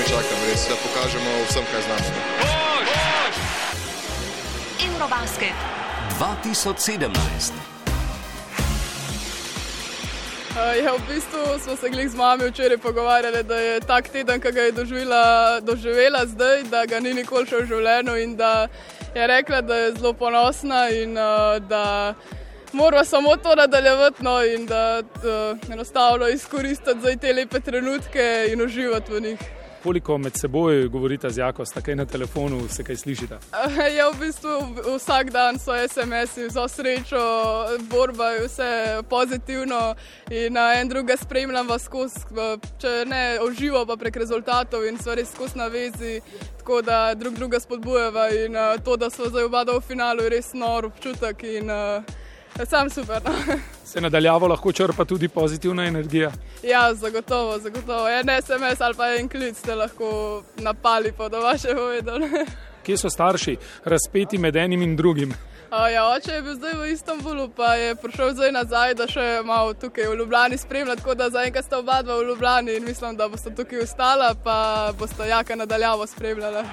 komaj čakam, res, da pokažemo vsem, kaj znamo. Eurobasket 2017. Uh, ja, v bistvu smo se glih z mami včeraj pogovarjali, da je tak teden, ki ga je doživela, doživela zdaj, da ga ni nikoli še v življenju in da je rekla, da je zelo ponosna in da mora samo to nadaljevati no, in da uh, enostavno izkoristiti te lepe trenutke in uživati v njih. Koliko med seboj govorite z Jako, sta kaj na telefonu, se kaj slišite? Ja, v bistvu vsak dan so SMS-i, za srečo, borba je vse pozitivno in en druga spremljam vas skozi, če ne uživo, pa prek rezultatov in so res skozi na vezi, tako da drug druga spodbujeva in to, da smo zdaj oba v finalu, je res nor občutek in sam super. No. Se nadaljavo lahko črpa tudi pozitivna energija? Ja, zagotovo, zagotovo. En SMS ali pa en klic ste lahko napali po vaše povedal. Kje so starši razpeti med enim in drugim? A, ja, oče je bil zdaj v Istanbulu, pa je prišel zdaj nazaj, da še malo tukaj v Ljubljani spremlja, tako da zaenkrat sta oba dva v Ljubljani in mislim, da boste tukaj ostala, pa boste jaka nadaljavo spremljala.